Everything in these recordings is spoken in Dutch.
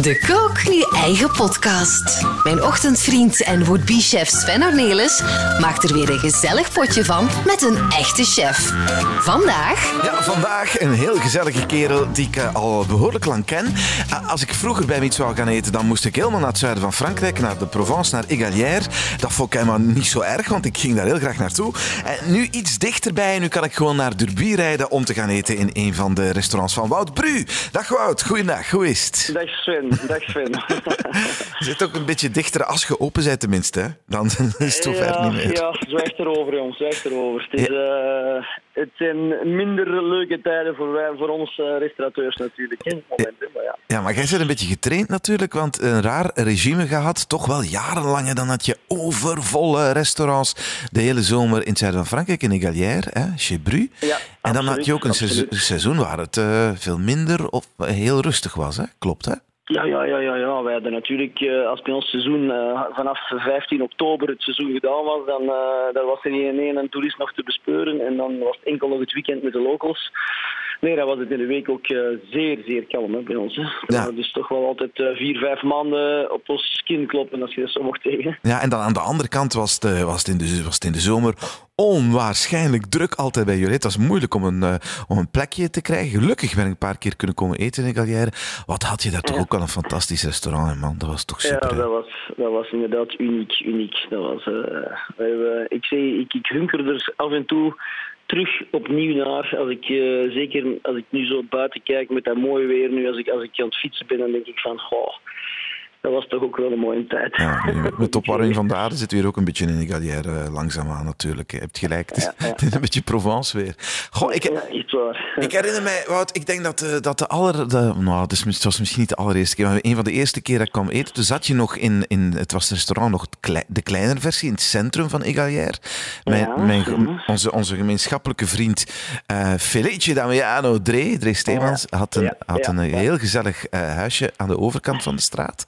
De Kook Nu Eigen Podcast. Mijn ochtendvriend en would-be-chef Sven Ornelis maakt er weer een gezellig potje van met een echte chef. Vandaag Ja, vandaag een heel gezellige kerel die ik eh, al behoorlijk lang ken. Eh, Als ik vroeger bij hem iets wou gaan eten, dan moest ik helemaal naar het zuiden van Frankrijk, naar de Provence, naar Égalière. Dat vond ik helemaal niet zo erg, want ik ging daar heel graag naartoe. En nu iets dichterbij, nu kan ik gewoon naar Derby rijden om te gaan eten in een van de restaurants van Wout Bru. Dag Wout, goeiedag, hoe is het? Dag Sven, dag Sven. Je zit ook een beetje dichter als je open bent tenminste, hè? dan is het zover ja, niet meer. Ja, zwijg erover jongens, zwijg erover. Het, is, eh, het zijn minder leuke tijden voor, wij, voor ons eh, restaurateurs natuurlijk. het moment, hè, maar ja. Ja, maar jij bent een beetje getraind natuurlijk, want een raar regime gehad, toch wel jarenlang. En dan had je overvolle restaurants de hele zomer in het zuiden van Frankrijk, in Égalière, hè, chez Bru. Ja, en dan had je ook een seizoen, absoluut. seizoen waar het eh, veel minder of heel rustig was, hè? klopt hè? Ja, ja, ja, ja, ja. Wij hadden natuurlijk, eh, als bij ons seizoen eh, vanaf 15 oktober het seizoen gedaan was, dan, eh, was er één een toerist nog te bespeuren. En dan was het enkel nog het weekend met de locals. Nee, dan was het in de week ook eh, zeer, zeer kalm hè, bij ons. Hè. Ja. Dus toch wel altijd eh, vier, vijf maanden op ons skin kloppen, als je dat zo mocht zeggen. Ja, en dan aan de andere kant was het, eh, was het, in, de, was het in de zomer onwaarschijnlijk druk altijd bij jullie. Het was moeilijk om een, om een plekje te krijgen. Gelukkig ben ik een paar keer kunnen komen eten in Égalière. Wat had je daar toch ook al een fantastisch restaurant, man. Dat was toch super. Ja, dat was, dat was inderdaad uniek. uniek. Dat was, ik, zei, ik, ik hunker er af en toe terug opnieuw naar. Als ik, eh, zeker als ik nu zo buiten kijk met dat mooie weer nu, als ik, als ik aan het fietsen ben, dan denk ik van, goh, dat was toch ook wel een mooie tijd. Ja, met- de opwarming van de aarde zit weer ook een beetje in Égalière eh, langzaamaan natuurlijk. Je hebt gelijk. Het is, Ja, ja. het is een beetje Provence weer. Goh, ik, Ja, waar. ik herinner mij, Wout, ik denk dat de, dat de aller... De, nou, het, was misschien niet de allereerste keer, maar een van de eerste keer dat ik kwam eten, toen zat je nog in, in het was het restaurant nog klei- de kleinere versie, in het centrum van Égalière. Mijn, mijn, onze, onze gemeenschappelijke vriend eh Felice Damiano Dre, Dre Steemans, had een, had een heel gezellig eh, huisje aan de overkant van de straat.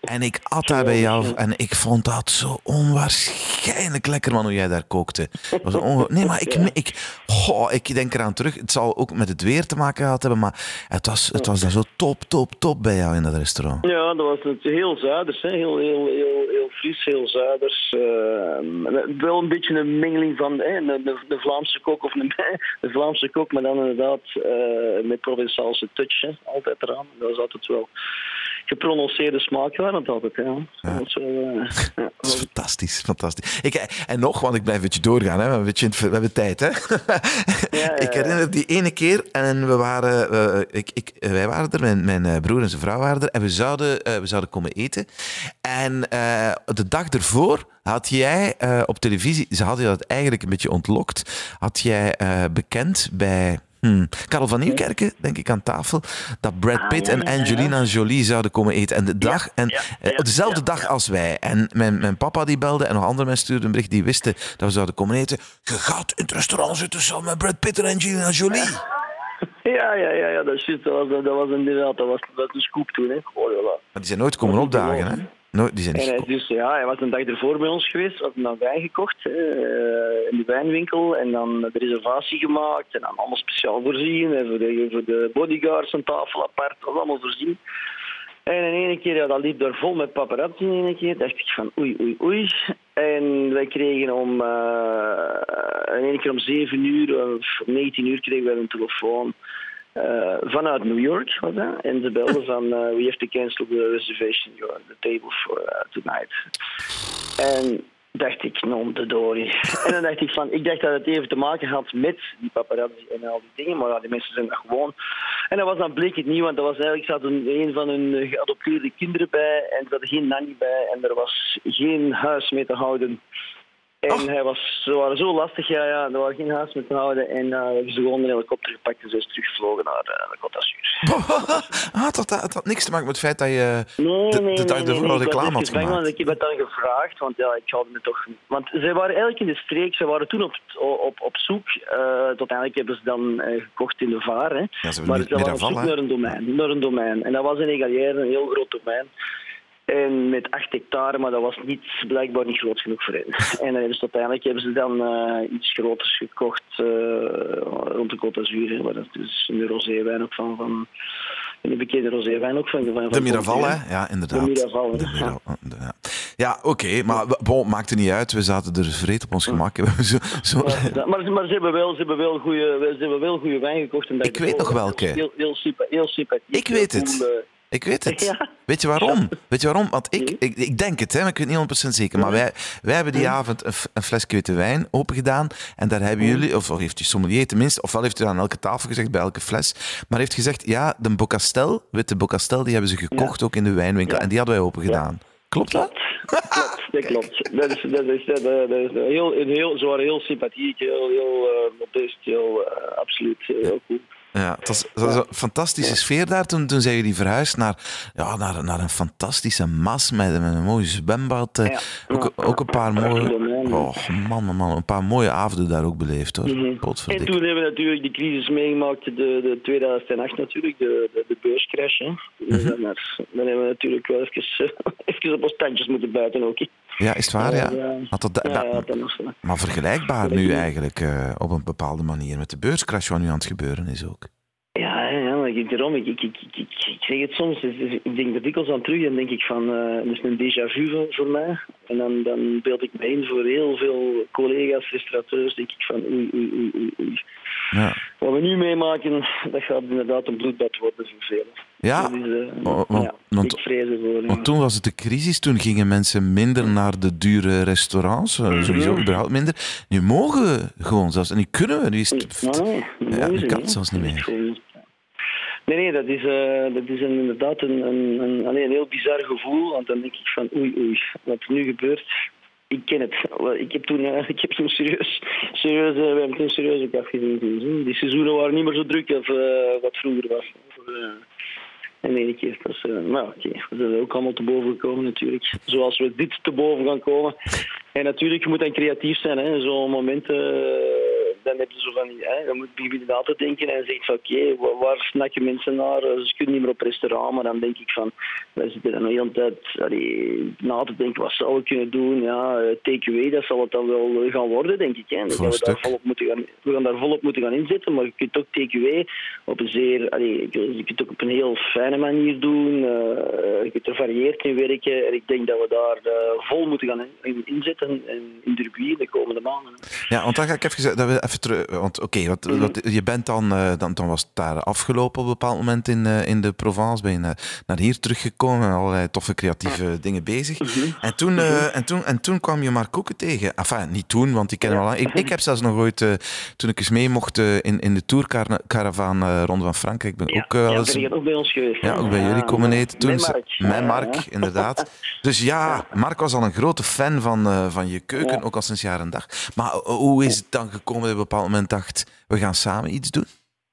En ik at daar bij jou en ik vond dat zo onwaarschijnlijk lekker, man, hoe jij daar kookte. Was nee, maar ik, ik, goh, ik denk eraan terug. Het zal ook met het weer te maken gehad hebben, maar het was, het was dan zo top, top, top bij jou in dat restaurant. Ja, dat was het heel zuiders, hè. Heel, heel, heel, heel fris, heel zuiders. Eh, wel een beetje een mengeling van hè, de, de, de Vlaamse kok of een, de Vlaamse kok, maar dan inderdaad eh, met Provençaalse touch, hè. altijd eraan. Dat was altijd wel geprononceerde smaak waren het altijd, ja. Dat wel, eh, ja. Dat is fantastisch, fantastisch. Ik, en nog, want ik blijf een beetje doorgaan, hè. We, hebben een beetje, in het ver- we hebben tijd. Hè. ja, ik herinner die ene keer en we waren, eh, ik, ik, wij waren er, mijn, mijn eh, broer en zijn vrouw waren er en we zouden, eh, we zouden komen eten. En eh, de dag ervoor had jij eh, op televisie, ze hadden dat eigenlijk een beetje ontlokt, had jij eh, bekend bij... Hmm. Karel van Nieuwkerken, denk ik, aan tafel, dat Brad Ah, Pitt ja, en ja, ja. Angelina Jolie zouden komen eten. En de dag, en, eh, dezelfde dag als wij. En mijn, mijn papa die belde en nog andere mensen stuurden een bericht die wisten dat we zouden komen eten. Je gaat in het restaurant zitten samen met Brad Pitt en Angelina Jolie. Ja, ja, ja, ja, dat is juist. Dat was, dat was inderdaad, dat was, dat scoop toen, hè. Oh, ja, Maar die zijn nooit komen opdagen, hè? Te Nooit, die zijn niet En hij, gekomen. dus, ja, hij was een dag ervoor bij ons geweest, had een wijn gekocht eh, in de wijnwinkel en dan de reservatie gemaakt en dan allemaal speciaal voorzien en voor de, voor de bodyguards een tafel apart, dat was allemaal voorzien. En in ene keer, ja, dat liep daar vol met paparazzi in ene keer, dacht ik van oei, oei, oei. En wij kregen om, eh in ene keer om 7 uur of om 19 uur kregen wij een telefoon. Eh, vanuit New York was dat. En ze belden van we have to cancel the reservation you're on the table for eh, tonight. En dacht ik, non de dorie. en dan dacht ik van, ik dacht dat het even te maken had met die paparazzi en al die dingen, maar ja, die mensen zijn dat gewoon. En dat was dan bleek het niet, want dat was eigenlijk, zat een, een van hun geadopteerde kinderen bij en er zat geen nanny bij en er was geen huis mee te houden. En hij was, ze waren zo lastig, ja, ja, er was geen huis mee te houden. En eh hebben ze gewoon een helikopter gepakt en ze is teruggevlogen naar uh, de Côte d'Azur. ah, het had, had niks te maken met het feit dat je Nee, de, nee, de dag ervoor nee, reclame had gemaakt. want ik heb het dan gevraagd, want ja, ik haalde me toch... Want zij waren eigenlijk in de streek, ze waren toen op, op, op zoek. eh tot eigenlijk hebben ze dan eh, gekocht in de vaar, hè. Ja, ze maar ze waren op zoek naar een domein, naar een domein. En dat was in Egalière, een heel groot domein. En met acht hectare, maar dat was niet, blijkbaar niet groot genoeg voor hen. En eh, dus uiteindelijk hebben ze dan eh, iets groters gekocht eh, rond de Côte d'Azur, waar dat dus een rosé-wijn ook van, van En de bekende roséwijn ook van, van, van De Miraval, hè? Ja, inderdaad. De Miraval, De ja. Miraval, ja. Ja, oké, maar bon, maakt er niet uit. We zaten er vreed op ons gemak. zo, zo, maar, maar ze hebben wel, ze hebben wel goede, ze hebben wel goede wijn gekocht. En dat Ik weet nog welke. Heel, heel, heel sympathiek. Ik weet het. cool, Ik weet het. Ja. Weet je waarom? Weet je waarom? Want ik, ik, ik denk het, hè, maar ik weet niet 100% zeker. Maar wij, wij hebben die avond een, een flesje witte wijn opengedaan. En daar hebben jullie, of, of heeft die sommelier tenminste, ofwel heeft hij aan elke tafel gezegd, bij elke fles. Maar heeft gezegd, ja, de Bocastel, witte Bocastel, die hebben ze gekocht ook in de wijnwinkel. En die hadden wij opengedaan. Klopt dat? Klopt, dat klopt. Dat is, dat is, dat, dat is heel, een heel, ze waren heel sympathiek, heel, heel uh, modest, heel, uh, absoluut heel cool. Ja, het was, het was een fantastische sfeer daar. Toen, toen zijn jullie verhuisd naar, ja, naar, naar een fantastische mas met, met een mooi zwembad. eh. Ja. Ook, ook een paar mooie... Oh, man, man, man. Een paar mooie avonden daar ook beleefd, hoor. Mhm. En toen hebben we natuurlijk die crisis meegemaakt, de, de 2008 natuurlijk, de, de, de beurscrash. Hè. Dus dan, hebben we natuurlijk wel even, even op ons tandjes moeten buiten ook. Ja, is het waar, ja? Had dat, dat- maar vergelijkbaar nu eigenlijk eh, op een bepaalde manier met de beurscrash wat nu aan het gebeuren is ook. Ja, ja, ja, maar ik, daarom, ik, ik, ik, ik, ik- ik zeg het soms, ik denk er dikwijls aan terug en denk ik van, eh het is een déjà vu voor, mij. En dan, dan beeld ik me in voor heel veel collega's, restaurateurs, denk ik van oei, oei, oei, oei. Ja, Wat we nu meemaken, dat gaat inderdaad een bloedbad worden voor velen. ja Dat eh, Oh, want- ja, want- toen was het de crisis. Toen gingen mensen minder naar de dure restaurants. eh, Sowieso, Mhm. überhaupt minder. Nu mogen we gewoon zelfs. En nu kunnen we. Nu is het, Maar nee, dat Ja, dat kan zelfs niet Dat meer. Nee, nee, dat is, eh, dat is inderdaad een, een, een, een heel bizar gevoel. Want dan denk ik van oei, oei, wat er nu gebeurt, ik ken het. Ik heb toen, eh, ik heb toen serieus, serieus, eh, we hebben toen serieus ook afgezien. Die seizoenen waren niet meer zo druk als wat vroeger was. En nee, keer, is, eh, maar oké, we zijn ook allemaal te boven gekomen natuurlijk. Zoals we dit te boven gaan komen. En natuurlijk, je moet dan creatief zijn. Zo'n moment, dan heb je zo van, hè, dan moet je na te denken en zegt van, oké, wa- waar snakken mensen naar? Eh, Ze kunnen niet meer op restaurant, maar dan denk ik van, wij zitten dan de hele tijd allee, na te denken, wat zouden we kunnen doen? Ja, eh, takeaway, dat zal het dan wel gaan worden, denk ik. Hè. Gaan we, daar volop moeten gaan, we gaan daar volop moeten gaan inzetten, maar je kunt ook takeaway op een zeer, allee, je je kunt ook op een heel fijne manier doen. eh, je kunt er varieerd in werken en ik denk dat we daar eh, vol moeten gaan in, in- inzetten in, in Derby de komende maanden. hè. Ja, want dan ga ik even, zeggen- dat we even terug. Want oké, wat, Mhm. wat, je bent dan, eh, dan, dan was het daar afgelopen op een bepaald moment in, eh, in de Provence. Ben je naar, naar hier teruggekomen en allerlei toffe creatieve dingen bezig. Mhm. En, toen, eh, en, toen, en toen kwam je Mark Koeken tegen. Enfin, niet toen, want die kennen we al lang. Ik, ik heb zelfs nog ooit, eh, toen ik eens mee mocht eh, in, in de tourcaravaan eh Ronde van Frankrijk, ben ik ook eh, wel ja, ben ook bij ons geweest. Ja, ook bij jullie komen eten toen. Met Mark. Ja, Mark, ja. inderdaad. Dus ja, Mark was al een grote fan van, eh, van je keuken, Ja. ook al sinds jaar en dag. Maar eh, hoe is het dan gekomen een bepaald moment dacht, we gaan samen iets doen?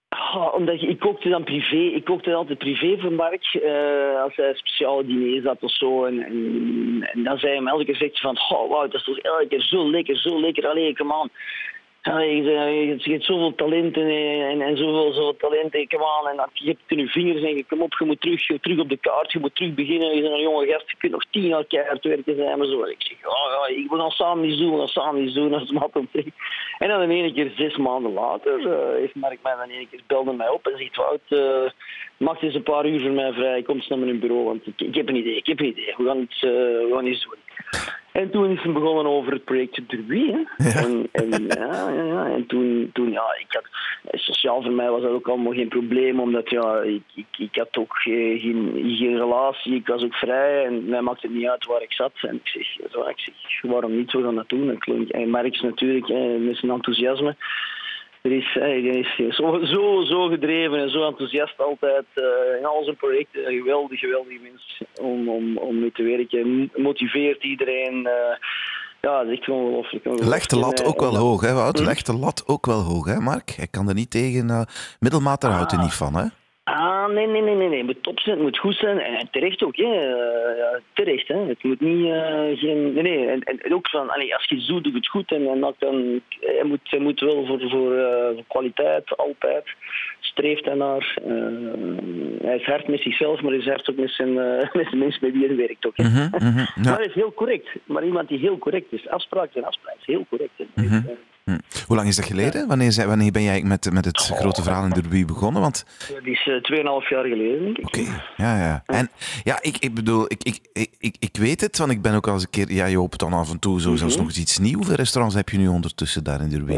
Ah, omdat je, ik kookte dan privé. Ik kookte altijd privé voor Mark. eh, als hij speciale diners had of zo. En, en, dan zei hij me elke keer van... Oh, wow, dat is toch elke keer zo lekker, zo lekker. Allee, come on. Allee, je, je, hebt zoveel talent en, en, zoveel, zoveel talent. En come on. En je hebt het in je vingers en je kom op, je moet terug, je moet terug op de kaart. Je moet terug beginnen. Je bent een jonge gast. Je kunt nog tien jaar keihard werken zijn. Maar zo. Ik zeg, oh, ja, ik- we gaan samen iets doen. We gaan samen iets doen. Als mat. En dan de ene keer, zes maanden later, eh, heeft Mark mij dan ene keer belde mij op en zegt, Wout, eh maak eens een paar uur voor mij vrij, kom eens naar mijn bureau, want ik, ik heb een idee, ik heb een idee, we gaan iets, eh, we doen. En toen is het begonnen over het project Derby. Hè? En, en, ja, ja, ja. en toen, toen, ja, ik had, eh, sociaal voor mij was dat ook allemaal geen probleem, omdat ja, ik, ik, ik had ook geen, geen, geen relatie, ik was ook vrij en mij maakte het niet uit waar ik zat. En ik zeg, zo, ik zeg waarom niet, we gaan dat doen. En, en Marx natuurlijk, met zijn enthousiasme. Er is, hij is zo, zo, zo gedreven en zo enthousiast altijd eh, in al zijn projecten. Een geweldig, geweldig mens om, om, om mee te werken. Motiveert iedereen. eh, ja, dat is echt ongelooflijk. Leg de lat eh, ook wel hoog, hè Wout? Hm? Leg de lat ook wel hoog, hè Mark? Hij kan er niet tegen. eh middelmaat, daar houdt hij Ah. niet van, hè? Nee, nee, nee, nee, nee. Het moet top zijn, het moet goed zijn. En terecht ook, hè. Eh, terecht, hè. Het moet niet eh, geen... Nee, nee. En, en ook van, als je iets doet, doe het goed. En, dan... Hij moet, hij moet wel voor, voor, eh, voor kwaliteit, altijd. Streeft daarnaar. Eh, hij is hard met zichzelf, maar hij is hard ook met zijn, met de mensen met wie hij werkt ook. Mhm, mhm, ja. Maar hij is heel correct. Maar iemand die heel correct is. Afspraak zijn afspraak. is heel correct. hè. Mhm. Eh, Hm. Hoe lang is dat geleden? Wanneer, wanneer ben jij met, met het grote verhaal in Derby begonnen? Want Dat is eh, 2,5 jaar geleden, denk ik. Oké, ja, ja. En ja, ik, ik bedoel, ik, ik, ik, ik, weet het, want ik ben ook al eens een keer, ja, je opent dan af en toe zo zelfs nog eens iets nieuws. Hoeveel restaurants heb je nu ondertussen daar in Derby?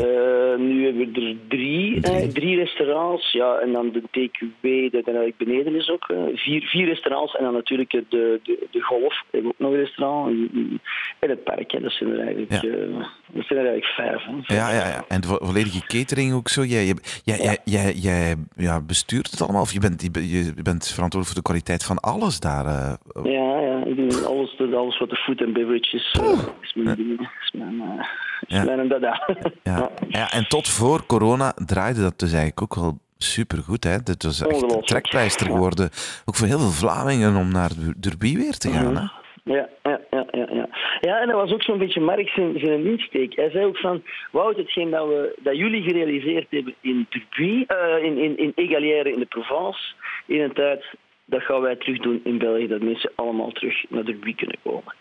Drie, Drie. eh, drie restaurants, ja, en dan de TQW, dat eigenlijk beneden is ook. eh, vier, vier restaurants en dan natuurlijk de, de, de golf, we ook nog een restaurant. En, en het park, hè, dat zijn er eigenlijk, Ja. eh, dat zijn er eigenlijk vijf. Hè. Ja, ja, ja. En de vo- volledige catering ook zo. Jij, jij, jij, jij, ja, bestuurt het allemaal? Of je bent, je be- je bent verantwoordelijk voor de kwaliteit van alles daar? eh? Ja, ja, ik doe alles, alles wat de food and beverage is, eh, is mijn ding, is mijn, eh, is Ja. mijn dada. Ja. ja, en tot voor corona draaide dat dus eigenlijk ook wel supergoed. Hè? Dit was echt een trekpleister geworden. Ook voor heel veel Vlamingen om naar Derby weer te gaan. Hè? Ja, ja, ja, ja, ja. Ja, en dat was ook zo'n beetje Mark zijn, zijn insteek. Hij zei ook van, Wout, hetgeen dat, we, dat jullie gerealiseerd hebben in Derby, eh, in, in, in Egalière in de Provence, in een tijd, dat gaan wij terug doen in België, dat mensen allemaal terug naar Derby kunnen komen.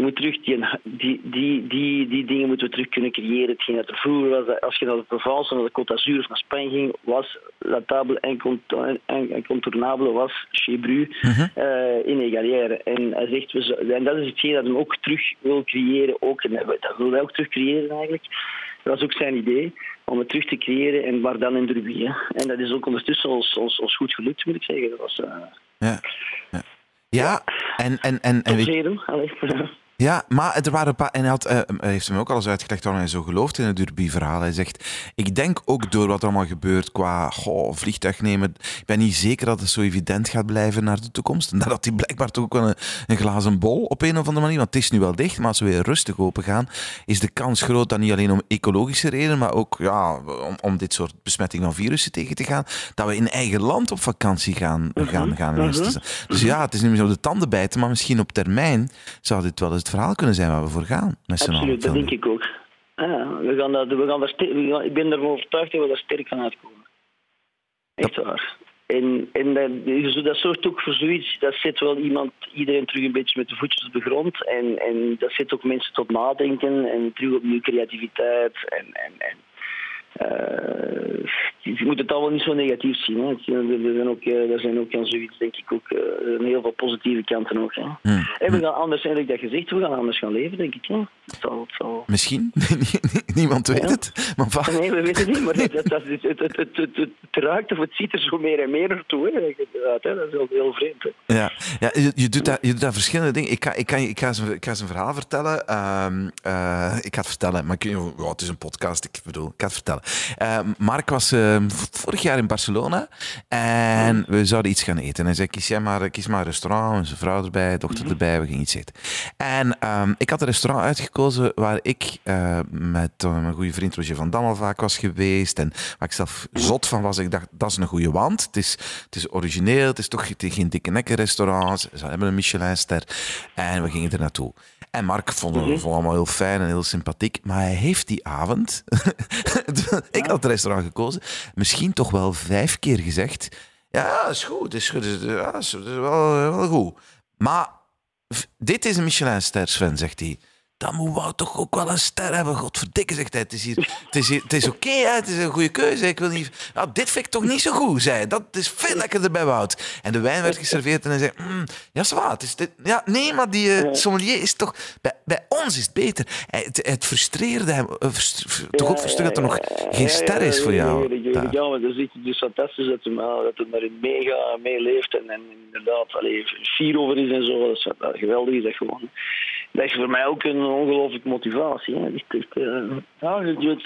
Je moet terug die, die, die, die, die dingen moeten we terug kunnen creëren. Hetgeen dat er vroeger was, dat als je naar de Provence, naar de Côte d'Azur of naar Spanje ging, was La Table Incontournable, was Chez Bru eh, in Egalière. En hij zegt, we, en dat is hetgeen dat hij ook terug wil creëren. Ook, en dat dat wil hij ook terug creëren eigenlijk. Dat was ook zijn idee, om het terug te creëren, en maar dan in Derby. Hè. En dat is ook ondertussen ons, ons, ons goed gelukt, moet ik zeggen. Dat was eh Ja. Ja. Ja, en, en, en, en. Allee. Ja, maar er waren een paar. En hij, had, hij heeft hem ook al eens uitgelegd waarom hij zo gelooft in het Derby-verhaal. Hij zegt: Ik denk ook door wat er allemaal gebeurt qua goh, vliegtuig nemen. Ik ben niet zeker dat het zo evident gaat blijven naar de toekomst. En dat hij blijkbaar toch ook wel een, een glazen bol op een of andere manier. Want het is nu wel dicht, maar als we weer rustig open gaan, is de kans groot dat niet alleen om ecologische redenen, maar ook ja, om, om dit soort besmetting van virussen tegen te gaan, dat we in eigen land op vakantie gaan, gaan, gaan in eerste instantie. Dus ja, het is niet meer zo de tanden bijten, maar misschien op termijn zou dit wel eens het verhaal kunnen zijn waar we voor gaan. Met Absoluut, dat denk ik ook. Ja, we gaan dat, we gaan daar ster- we gaan- ik ben ervan overtuigd dat we daar sterk gaan uitkomen. Echt waar. En, en dat, dat zorgt ook voor zoiets, dat zet wel iemand, iedereen terug een beetje met de voetjes op de grond. En, en dat zet ook mensen tot nadenken en terug opnieuw creativiteit. En, en, en, je moet het allemaal niet zo negatief zien. Hè. Er zijn ook, eh, er zijn ook aan zoiets, denk ik, ook eh, heel veel positieve kanten ook. Hè. Hmm. En we gaan anders, en ik dat gezegd, we gaan anders gaan leven, denk ik. Hè. Het zal, het zal... Misschien, niemand weet Ja. het. Maar Nee, we weten het niet, maar dat, dat, dat, het, het, het, het, ruikt of het ziet er zo meer en meer naartoe. Hè. Dat is wel heel vreemd. Hè. Ja, ja je, je, doet daar, je doet verschillende dingen. Ik ga, ik kan, ik ga, een- ik ga eens een verhaal vertellen. Ehm, eh, ik ga het vertellen, maar ik, het is een podcast, ik bedoel, ik ga het vertellen. Ehm, Mark was ehm, vorig jaar in Barcelona en we zouden iets gaan eten. Hij zei, kies, jij maar, kies maar een restaurant, zijn vrouw erbij, dochter erbij, we gingen iets eten. En ehm, ik had een restaurant uitgekozen waar ik met eh, mijn goede vriend Roger van Dam al vaak was geweest en waar ik zelf zot van was. Ik dacht, dat is een goede wand. Het is, het is origineel, het is toch geen dikke nekken restaurant. Ze hebben een Michelinster en we gingen er naartoe. En Mark vond het vond het allemaal heel fijn en heel sympathiek. Maar hij heeft die avond, ik had het restaurant gekozen, misschien toch wel vijf keer gezegd. Ja, is goed, dat is, goed, is, ja, dat is, dat is wel, wel goed. Maar dit is een Michelinster, Sven, zegt hij. Dan moet Wout toch ook wel een ster hebben. Godverdikke, zegt hij. Het is, hier, het is, hier, het is oké, het is een goede keuze. Ik wil niet... Ja, dit vind ik toch niet zo goed, zei hij. Dat is veel lekkerder bij Wout. En de wijn werd geserveerd en hij zei... "Mm, ja, zwaar, het is dit... Ja, nee, maar die eh, sommelier is toch... Bij, bij ons is het beter. Het, het frustreerde hem. eh, frust- toch ook frustrerend dat er nog geen ster is voor jou. Ja, maar dat is dus fantastisch dat hij, dat daarin meega, meeleeft en, en inderdaad allee, fier over is en zo. Dat is wel geweldig is dat gewoon. Dat is voor mij ook een ongelooflijke motivatie. Hè. Eh, ja,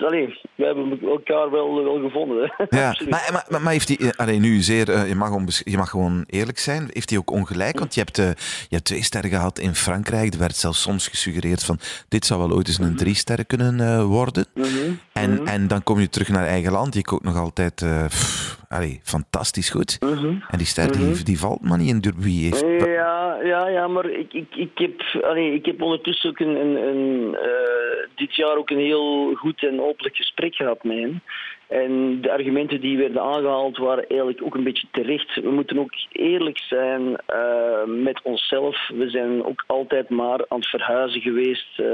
allee, we hebben elkaar wel, wel gevonden. Hè. Ja, maar, maar, maar, maar heeft hij, eh, allee, nu zeer, eh, je, mag je mag gewoon eerlijk zijn, heeft hij ook ongelijk? Want je hebt, eh, je hebt twee sterren gehad in Frankrijk. Er werd zelfs soms gesuggereerd van, dit zou wel ooit eens een drie sterren kunnen eh, worden. Mhm. En, en dan kom je terug naar eigen land. Je kookt nog altijd eh, pff, allee, fantastisch goed. Mhm. En die ster die, die valt maar niet in Derby. Heeft, Ja, ja, ja, maar ik, ik, ik, heb, allee, ik heb ondertussen ook een, een, een, eh, dit jaar ook een heel goed en openlijk gesprek gehad met hem. En de argumenten die werden aangehaald waren eigenlijk ook een beetje terecht. We moeten ook eerlijk zijn uh, met onszelf. We zijn ook altijd maar aan het verhuizen geweest. Uh,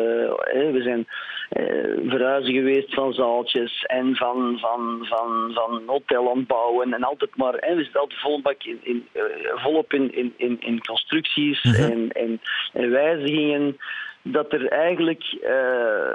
we zijn uh, verhuizen geweest van zaaltjes en van, van, van, van hotel. En altijd maar, hè, we zitten altijd vol bak in, in, volop in, in, in, in constructies -hmm. en, en, en wijzigingen dat er eigenlijk. Uh,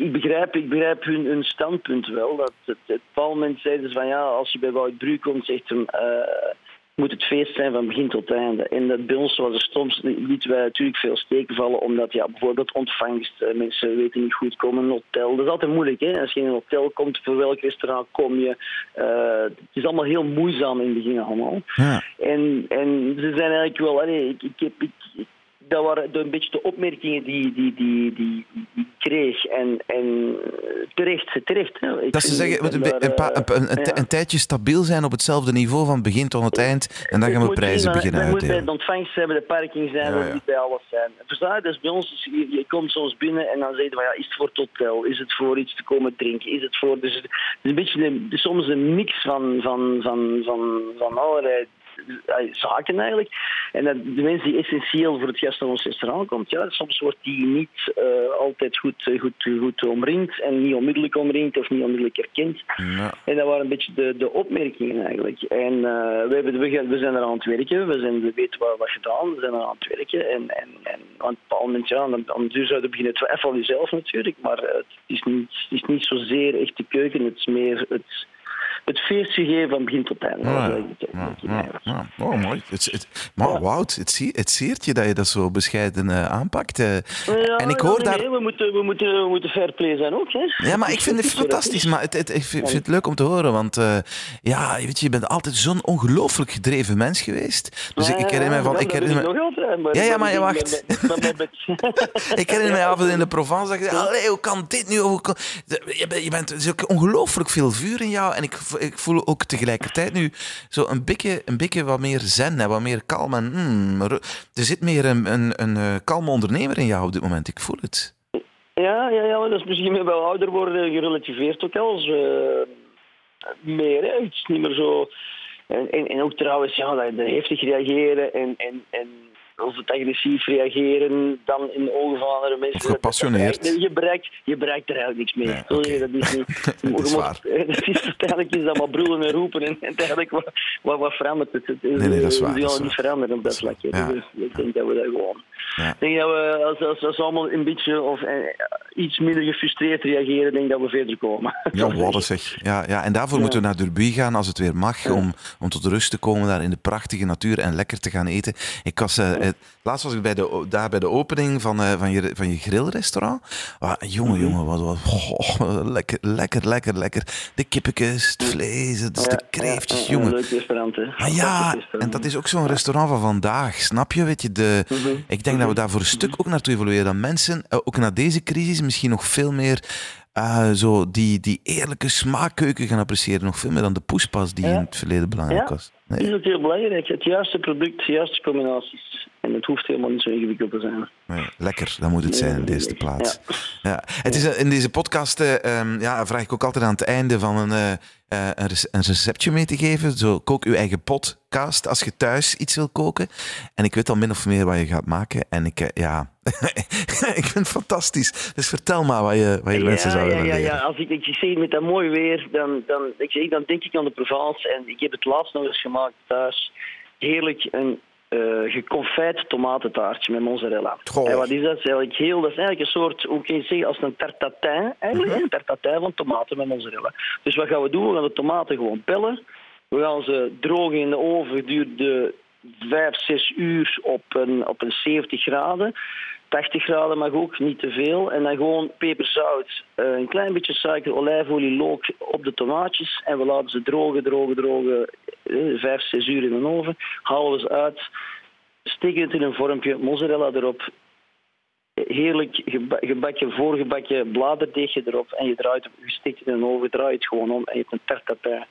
ik, begrijp, ik begrijp hun, hun standpunt wel. Dat het, het moment zeiden ze van ja, als je bij Wout Bru komt, zegt hem. Uh, moet het feest zijn van begin tot einde. En dat bij ons was er soms lieten wij natuurlijk veel steken vallen, omdat ja, bijvoorbeeld ontvangst, uh, mensen weten niet goed komen, een hotel. Dat is altijd moeilijk, hè? Als je in een hotel komt, voor welk restaurant kom je? Uh, het is allemaal heel moeizaam in het begin allemaal. Ja. En, en ze zijn eigenlijk wel, allee, ik, ik, heb, ik, dat waren een beetje de opmerkingen die, die, die, die, die kreeg. En, en terecht, terecht. Hè. dat ze zeggen, moet een, daar, een, een, een, ja. een, tijdje stabiel zijn op hetzelfde niveau van begin tot het eind. En dan gaan we prijzen beginnen uitdelen. Je moet bij de ontvangst hebben, de parking zijn, ja, ja. bij alles zijn. Verstaan dus bij ons, je, je, komt soms binnen en dan zeg je van ja, is het voor het hotel? Is het voor iets te komen drinken? Is het voor... Dus het is een beetje soms een mix van, van, van, van, van allerlei zaken eigenlijk. En dat de mensen die essentieel voor het gast naar ons restaurant komt, ja, soms wordt die niet uh, altijd goed, goed, goed omringd en niet onmiddellijk omringd of niet onmiddellijk erkend. Ja. En dat waren een beetje de, de opmerkingen eigenlijk. En uh, we, hebben, we, zijn er aan het werken, we, zijn, we weten wat we gedaan, we zijn er aan het werken. En, en, en aan een bepaald moment, ja, dan, dan zouden beginnen twijfelen van jezelf natuurlijk, maar het is niet, het is niet zozeer echt de keuken, het is meer het het feestje geven van begin tot einde. Ja, ja, ja, Oh, mooi. Het, het, maar Wout, het, het zeert je dat je dat zo bescheiden uh, aanpakt. Uh, en ik hoor nee, daar... Nee, we, moeten, we, moeten, we moeten fair play zijn ook. Hè? Ja, maar ik vind het fantastisch. Maar het, het, ik vind, het leuk om te horen. Want uh, ja, weet je, je bent altijd zo'n ongelooflijk gedreven mens geweest. Dus ik herinner mij van... Ik herinner me... Altijd, maar ja, ja, maar je wacht. ik herinner mij af in de Provence dat ik allee, hoe kan dit nu? Hoe kan... Je bent, je bent ongelooflijk veel vuur in jou. En ik ik voel ook tegelijkertijd nu zo een beetje, een beetje wat meer zen en wat meer kalm. En, mm, er zit meer een, een, een, een kalme ondernemer in jou op dit moment. Ik voel het. Ja, ja, ja dat is misschien wel ouder worden gerelativeerd ook als uh, meer. Hè. Het is niet meer zo. En, en, en ook trouwens, ja, dat, dat heftig reageren en, en, en of het agressief reageren dan in de ogen van andere mensen. Of gepassioneerd. Je bereikt, je bereikt er eigenlijk niks mee. Nee, okay. Dat is niet... dat is waar. Dat is, uiteindelijk is dat maar brullen en roepen en uiteindelijk wat, wat, wat verandert het. het nee, nee, dat is waar. Die niet veranderen op dat vlak. Ja. Dus ik denk dat we dat gewoon... Ja. Ik denk dat we, als, als, als we allemaal een beetje of eh, iets minder gefrustreerd reageren, denk dat we verder komen. Ja, wat zeg. Ja, ja, en daarvoor ja. moeten we naar Derby gaan als het weer mag, om, om tot rust te komen daar in de prachtige natuur en lekker te gaan eten. Ik was, uh, laatst was ik bij de, daar bij de opening van, uh, van, je, van je grillrestaurant. Ah, jongen, jongen, wat, wat oh, lekker, lekker, lekker, lekker. De kippetjes, het vlees, het, de kreeftjes, jongen. Leuk restaurant, hè? Ja, en dat is ook zo'n restaurant van vandaag, snap je? Weet je, de, mm -hmm. ik denk dat we daar voor een stuk ook naartoe evolueren. Dat mensen, ook na deze crisis, misschien nog veel meer uh, zo die, die eerlijke smaakkeuken gaan appreciëren. Nog veel meer dan de poespas die ja. in het verleden belangrijk ja. was. Nee. is ook heel belangrijk. Het juiste product, de juiste combinaties. En het hoeft helemaal niet zo ingewikkeld te zijn. Nee, lekker, dat moet het zijn in deze plaats. Ja. ja. Het is, in deze podcast uh, um, ja, vraag ik ook altijd aan het einde van een, uh, een, een, receptje mee te geven. Zo, kook uw eigen podcast als je thuis iets wil koken. En ik weet al min of meer wat je gaat maken. En ik, ja, ik vind het fantastisch. Dus vertel maar wat je, wat je ja, mensen zou willen ja, leren. Ja, als ik, ik zie met dat mooi weer, dan, dan, ik zeg, dan denk ik aan de Provence. En ik heb het laatst nog eens gemaakt thuis. Heerlijk een uh, geconfijt tomatentaartje met mozzarella. Goh. En wat is dat? Dat is eigenlijk, heel, dat is eigenlijk een soort, hoe kun je zeggen, als een tartatin. Eigenlijk, Mhm. een tartatin van tomaten met mozzarella. Dus wat gaan we doen? We gaan de tomaten gewoon pellen. We gaan ze drogen in de oven gedurende 5, 6 uur op een, op een 70 graden. 80 graden mag ook, niet te veel. En dan gewoon peperzout, eh, een klein beetje suiker, olijfolie, look op de tomaatjes. En we laten ze drogen, drogen, drogen, eh, 5, 6 uur in de oven. Halen we ze uit, steken het in een vormpje, mozzarella erop. Heerlijk geba gebakken, voorgebakken bladerdeegje erop. En je draait, je steekt het in de oven, draait het gewoon om en je hebt een tartatin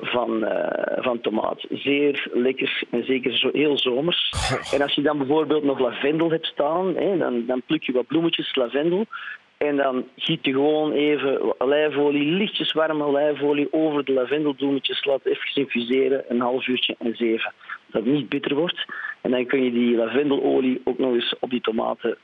van, uh, van tomaat. Zeer lekker en zeker zo, heel zomers. En als je dan bijvoorbeeld nog lavendel hebt staan, hè, dan, dan pluk je wat bloemetjes lavendel. En dan giet je gewoon even olijfolie, lichtjes warme olijfolie over de lavendelbloemetjes. Laat even infuseren, een half uurtje en zeven. Dat het niet bitter wordt. En dan kun je die lavendelolie ook nog eens op die tomaten,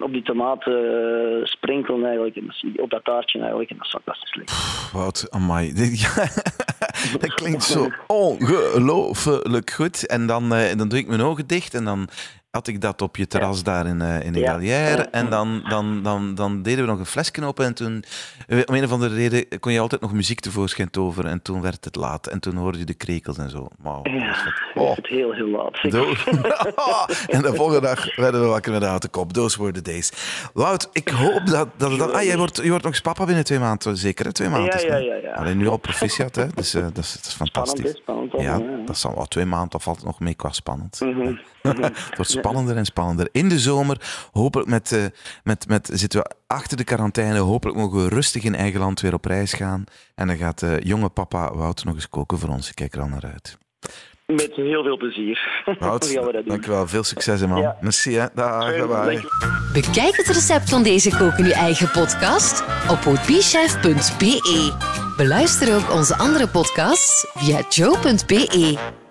op die tomaten sprenkelen eigenlijk. En op dat taartje eigenlijk. En dat is fantastisch lekker. Wout, amai. dat klinkt zo ongelooflijk goed. En dan, uh, dan doe ik mijn ogen dicht en dan had ik dat op je terras daar in, uh, in de Gallière. En dan, dan, dan, dan deden we nog een flesje open. En toen, eh, om een of andere reden, kon je altijd nog muziek tevoorschijn toveren. En toen werd het laat. En toen hoorde je de krekels en zo. Wow, ja, oh. het heel, heel laat. en de volgende dag werden we wakker met de houten kop. Those were the days. Wout, ik hoop dat... dat, dat ah, jij wordt, je wordt nog eens papa binnen twee maanden, zeker? Hè? Twee maanden. Ja, ja, ja. ja. Alleen nu al proficiat, hè? Dus uh, dat, is, dat is fantastisch. Spannend, spannend. Ja, dat zal wel twee maanden, of valt nog mee qua spannend. Mm -hmm. het wordt spannender en spannender. In de zomer, hopelijk met, uh, met, met, zitten we achter de quarantaine. Hopelijk mogen we rustig in eigen land weer op reis gaan. En dan gaat uh, jonge papa Wout nog eens koken voor ons. Ik kijk er al naar uit. Met heel veel plezier. Wout, dankjewel. Veel succes, man. Ja. Merci, hè. Dag, bye. Bekijk het recept van deze Koken Nu Eigen podcast op woodbeechef.be. Beluister ook onze andere podcasts via joe.be.